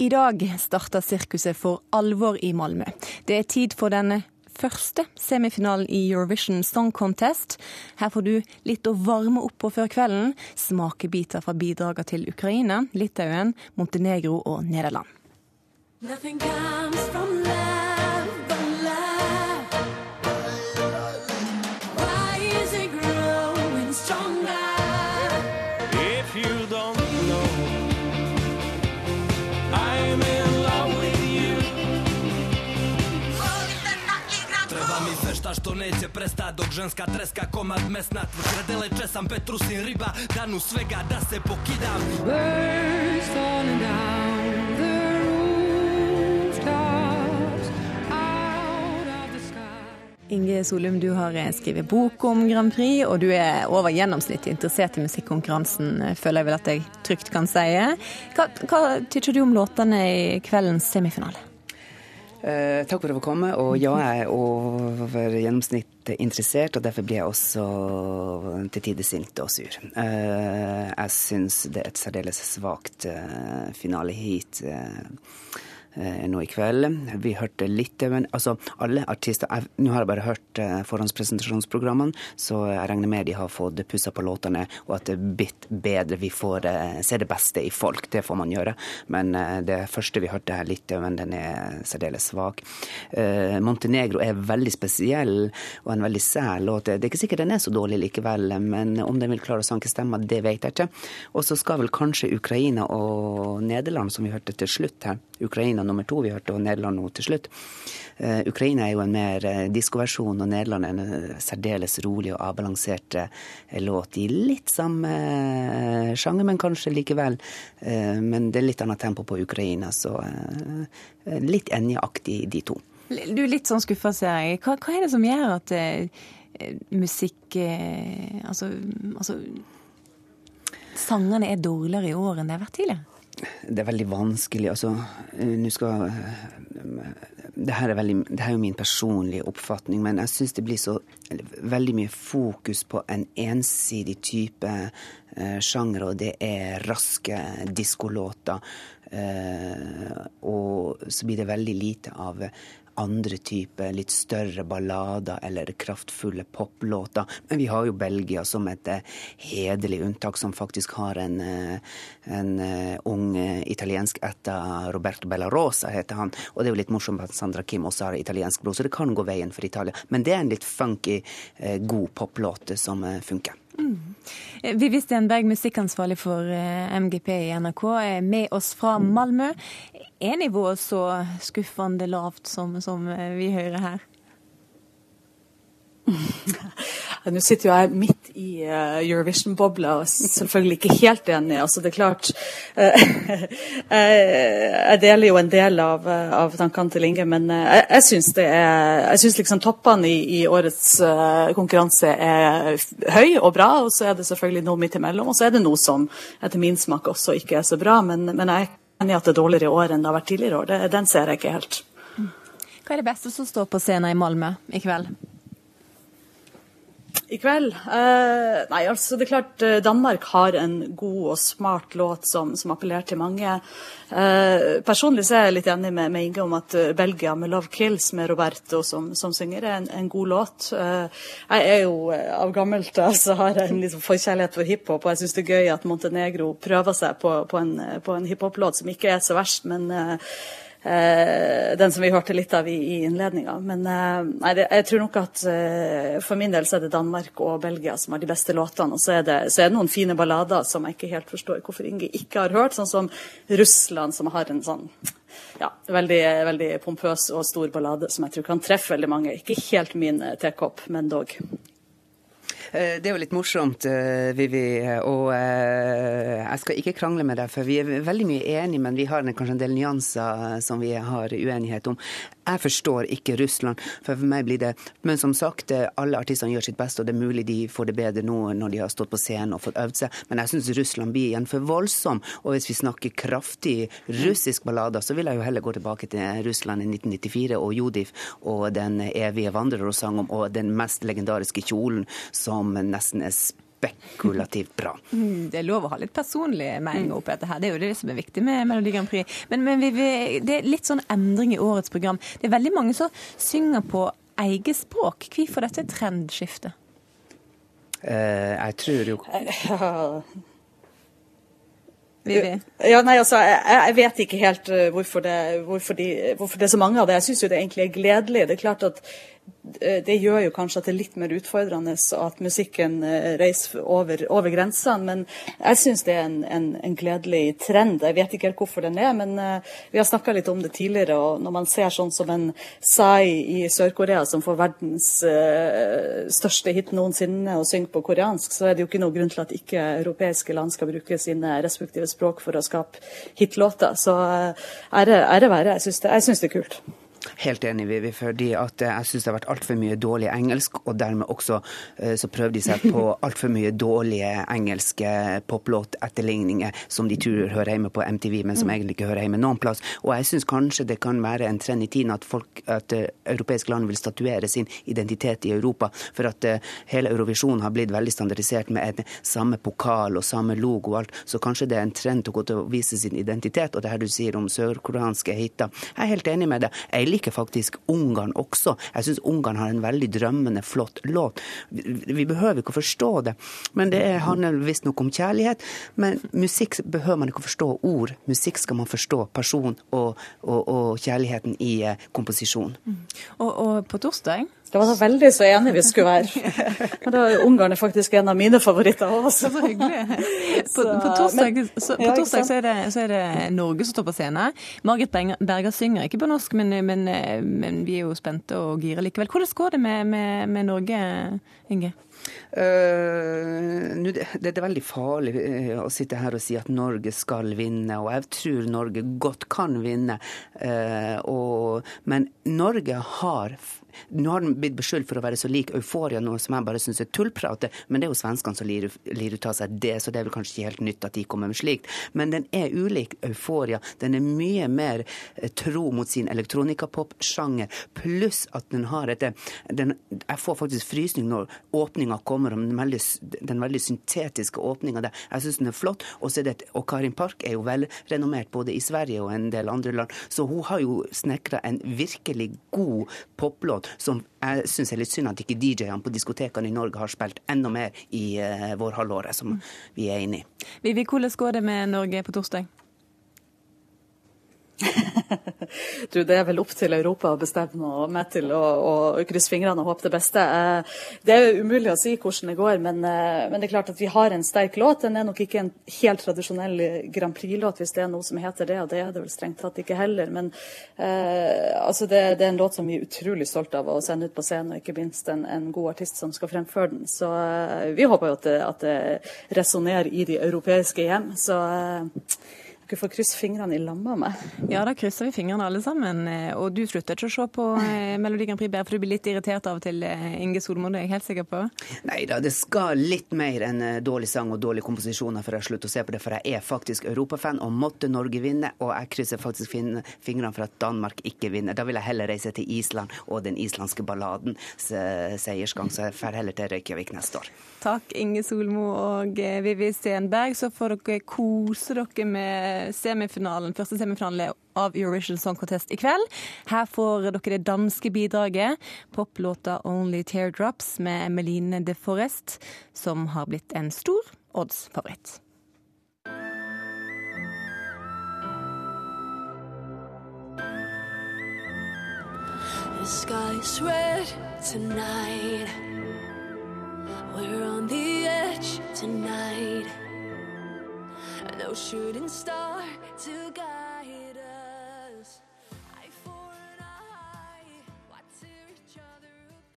I dag starter sirkuset for alvor i Malmö. Det er tid for den første semifinalen i Eurovision Song Contest. Her får du litt å varme opp på før kvelden. Smakebiter fra bidragene til Ukraina, Litauen, Montenegro og Nederland. Nothing comes from Treba mi fešta što neće presta Dok ženska treska komad mesna Tvrdele česam petrusin riba Danu svega da se pokidam Birds falling down the rooftops out of the sky Inge Solum, du har eh, skrevet bok om Grand Prix, og du er over gjennomsnittet interessert i musikkonkurransen, eh, føler jeg vel at jeg trygt kan si. Hva, hva tykker du om låtene i kveldens semifinale? Eh, takk for at jeg fikk komme. Og ja, jeg er over gjennomsnittet interessert, og derfor blir jeg også til tider sint og sur. Eh, jeg syns det er et særdeles svakt eh, finaleheat. Eh, nå i kveld. Vi hørte litt men altså alle artister jeg, Nå har jeg bare hørt eh, forhåndspresentasjonsprogrammene, så jeg regner med de har fått pussa på låtene, og at det er blitt bedre. Vi får eh, se det beste i folk, det får man gjøre. Men det første vi hørte her, litt men den er særdeles svak. Montenegro er veldig spesiell og en veldig sær låt. Det er ikke sikkert den er så dårlig likevel, men om den vil klare å sanke stemmer, det vet jeg ikke. Og så skal vel kanskje Ukraina og Nederland, som vi hørte til slutt her, Ukraina nummer to vi hørte, og Nederland nå til slutt. Eh, Ukraina er jo en mer eh, diskoversjon, og Nederland er en eh, særdeles rolig og avbalansert låt i litt samme sjanger, men kanskje likevel. Men det er litt annet tempo på Ukraina, så litt Enja-aktig de to. Du er litt sånn skuffa, ser jeg. Hva, hva er det som gjør at eh, musikk eh, altså, altså Sangene er dårligere i år enn det har vært tidligere? Det er veldig vanskelig. Altså, eh, skal det her, er veldig, det her er jo min personlige oppfatning, men jeg syns det blir så veldig mye fokus på en ensidig type eh, sjanger, og det er raske diskolåter. Eh, og så blir det veldig lite av andre typer litt større ballader eller kraftfulle poplåter. Men vi har jo Belgia som et eh, hederlig unntak, som faktisk har en, eh, en eh, ung italiensk etter Roberto Bellarosa, heter han. Og det er jo litt morsomt at Sandra Kim også har italiensk blod, så det kan gå veien for Italia. Men det er en litt funky, god poplåt som funker. Mm. Vivi Stenberg, musikkansvarlig for MGP i NRK, er med oss fra Malmö. Er nivået så skuffende lavt som, som vi hører her? Nå sitter jo jeg midt i uh, Eurovision-bobla og selvfølgelig ikke helt enig. Altså, det er klart uh, Jeg deler jo en del av, av tankene til Inge, men uh, jeg, jeg syns liksom toppene i, i årets konkurranse er høy og bra, og så er det selvfølgelig noe midt imellom. Og så er det noe som etter min smak også ikke er så bra, men, men jeg er enig i at det er dårligere i år enn det har vært tidligere år. Det, den ser jeg ikke helt. Hva er det beste som står på scenen i Malmö i kveld? I kveld? Eh, nei, altså det er klart Danmark har en god og smart låt som, som appellerer til mange. Eh, personlig så er jeg litt enig med, med, Inge om at Belgia med 'Love Kills' med Roberto som, som synger, er en, en god låt. Eh, jeg er jo av gammelt av så har jeg en liksom forkjærlighet for hiphop, og jeg syns det er gøy at Montenegro prøver seg på, på en, på en hiphop-låt som ikke er så verst, men Eh, den som vi hørte litt av i, i innledninga. Men eh, nei, det, jeg tror nok at eh, for min del så er det Danmark og Belgia som har de beste låtene. Og så er, det, så er det noen fine ballader som jeg ikke helt forstår hvorfor Inge ikke har hørt. Sånn som Russland, som har en sånn ja, veldig, veldig pompøs og stor ballade som jeg tror kan treffe veldig mange. Ikke helt min tekopp, men dog. Det er jo litt morsomt, Vivi, og jeg skal ikke krangle med deg, for vi er veldig mye enige, men vi har kanskje en del nyanser som vi har uenighet om. Jeg forstår ikke Russland, for meg blir det Men som sagt, alle artistene gjør sitt beste, og det er mulig de får det bedre nå når de har stått på scenen og fått øvd seg, men jeg syns Russland blir igjen for voldsom. Og hvis vi snakker kraftig russisk ballader, så vil jeg jo heller gå tilbake til Russland i 1994 og Jodif og Den evige vandrer og sang om, og den mest legendariske kjolen som nesten er spekulativt bra. Mm, det er lov å ha litt personlige meninger oppi dette her. Det er jo det som er viktig med Melodi Grand Prix. Men, men vi, vi, det er litt sånn endring i årets program. Det er veldig mange som synger på eget språk. Hvorfor dette trendskiftet? Uh, jeg tror jo Vivi? Ja, nei, altså, jeg, jeg, vet ikke helt uh, hvorfor, det, hvorfor, de, hvorfor, det, er så mange av det. Jeg syns jo det egentlig er gledelig. Det er klart at Eh, det gjør jo kanskje at det er litt mer utfordrende at musikken eh, reiser over, over grensene. Men jeg syns det er en, en, en, gledelig trend. Jeg vet ikke helt hvorfor den er, men uh, vi har snakka litt om det tidligere. og Når man ser sånn som en Psy i Sør-Korea som får verdens største hit noensinne og synger på koreansk, så er det jo ikke noe grunn til at ikke europeiske land skal bruke sine respektive språk for å skape hitlåter. Så ære, ære være. Jeg syns det, det er kult. Helt enig, Vivi. fordi at jeg syns det har vært altfor mye dårlig engelsk, og dermed også eh, så prøvde de seg på altfor mye dårlige engelske poplåtetterligninger som de tror hører hjemme på MTV, men som mm. egentlig ikke hører hjemme noen plass. Og jeg syns kanskje det kan være en trend i tiden at, folk, at uh, europeiske land vil statuere sin identitet i Europa. For at hele Eurovisjonen har blitt veldig standardisert med en samme pokal og samme logo og alt. Så kanskje det er en trend til å gå til å vise sin identitet. Og det her du sier om sørkoreanske hiter, jeg er helt enig med deg. Liker faktisk Ungarn også. Jeg syns Ungarn har en veldig drømmende, flott låt. Vi behøver ikke å forstå det, men det handler visstnok om kjærlighet. Men musikk behøver man ikke å forstå ord. Musikk skal man forstå person og, og, og kjærligheten i eh, komposisjon. Mm. Og, og på torsdag det var så veldig så enige vi skulle være. Men da er Ungarn er faktisk en av mine favoritter også. Så hyggelig. På, på torsdag, så, på torsdag så, er det, så, er det, Norge som står på scenen. Margit Berger synger ikke på norsk, men, men, men vi er jo spente og gira likevel. Hvordan går det med, med, med Norge, Inge? Uh, det, det, er veldig farlig uh, å sitte her og si at Norge skal vinne, og jeg tror Norge godt kan vinne. Uh, og, men Norge har nå har den blitt beskyldt for å være så lik Euforia, noe som jeg bare syns er tullprat. Men det er jo svenskene som lirer, ut av seg det, så det er vel kanskje ikke helt nytt at de kommer med slikt. Men den er ulik Euforia. Den er mye mer eh, tro mot sin elektronikapop-sjanger, pluss at den har et Jeg får faktisk frysning når åpninga kommer, om den veldig, den veldig syntetiske åpninga der. Jeg syns den er flott. Og, så er det, og Karin Park er jo velrenommert både i Sverige og en del andre land, så hun har jo snekra en virkelig god poplåt som jeg syns er litt synd at ikke DJ-ene på diskotekene i Norge har spilt enda mer i uh, vårhalvåret, som mm. vi er inne i. Vivi, hvordan går det med Norge på torsdag? du, det er vel opp til Europa å bestemme og meg til å, å krysse fingrene og håpe det beste. Eh, det er umulig å si hvordan det går, men, eh, men, det er klart at vi har en sterk låt. Den er nok ikke en helt tradisjonell Grand Prix-låt, hvis det er noe som heter det, og det er det vel strengt tatt ikke heller. Men eh, altså det, det, er en låt som vi er utrolig stolt av å sende ut på scenen, og ikke minst en, en god artist som skal fremføre den. Så eh, vi håper jo at det, at resonnerer i de europeiske hjem. Så eh, dere får krysse fingrene i lamma med. Ja, da krysser vi fingrene alle sammen. Eh, og du slutter ikke å se på eh, Melodi Grand Prix bare for du blir litt irritert av og til, eh, Inge Solmo, det er jeg helt sikker på? Nei da, det skal litt mer enn dårlig sang og dårlige komposisjoner for å slutte å se på det, for jeg er faktisk europafan og måtte Norge vinne, og jeg krysser faktisk fingrene for at Danmark ikke vinner. Da vil jeg heller reise til Island og den islandske balladen seiersgang, så jeg drar heller til Reykjavik neste år. Takk, Inge Solmo og Vivi Stenberg. Så får dere kose dere med semifinalen, første semifinale av Eurovision Song Contest i kveld. Her får dere det danske bidraget, poplåta 'Only Teardrops' med Emeline de Forest, som har blitt en stor odds-favoritt. The sky's red tonight. We're on the edge tonight. no shooting star to guide.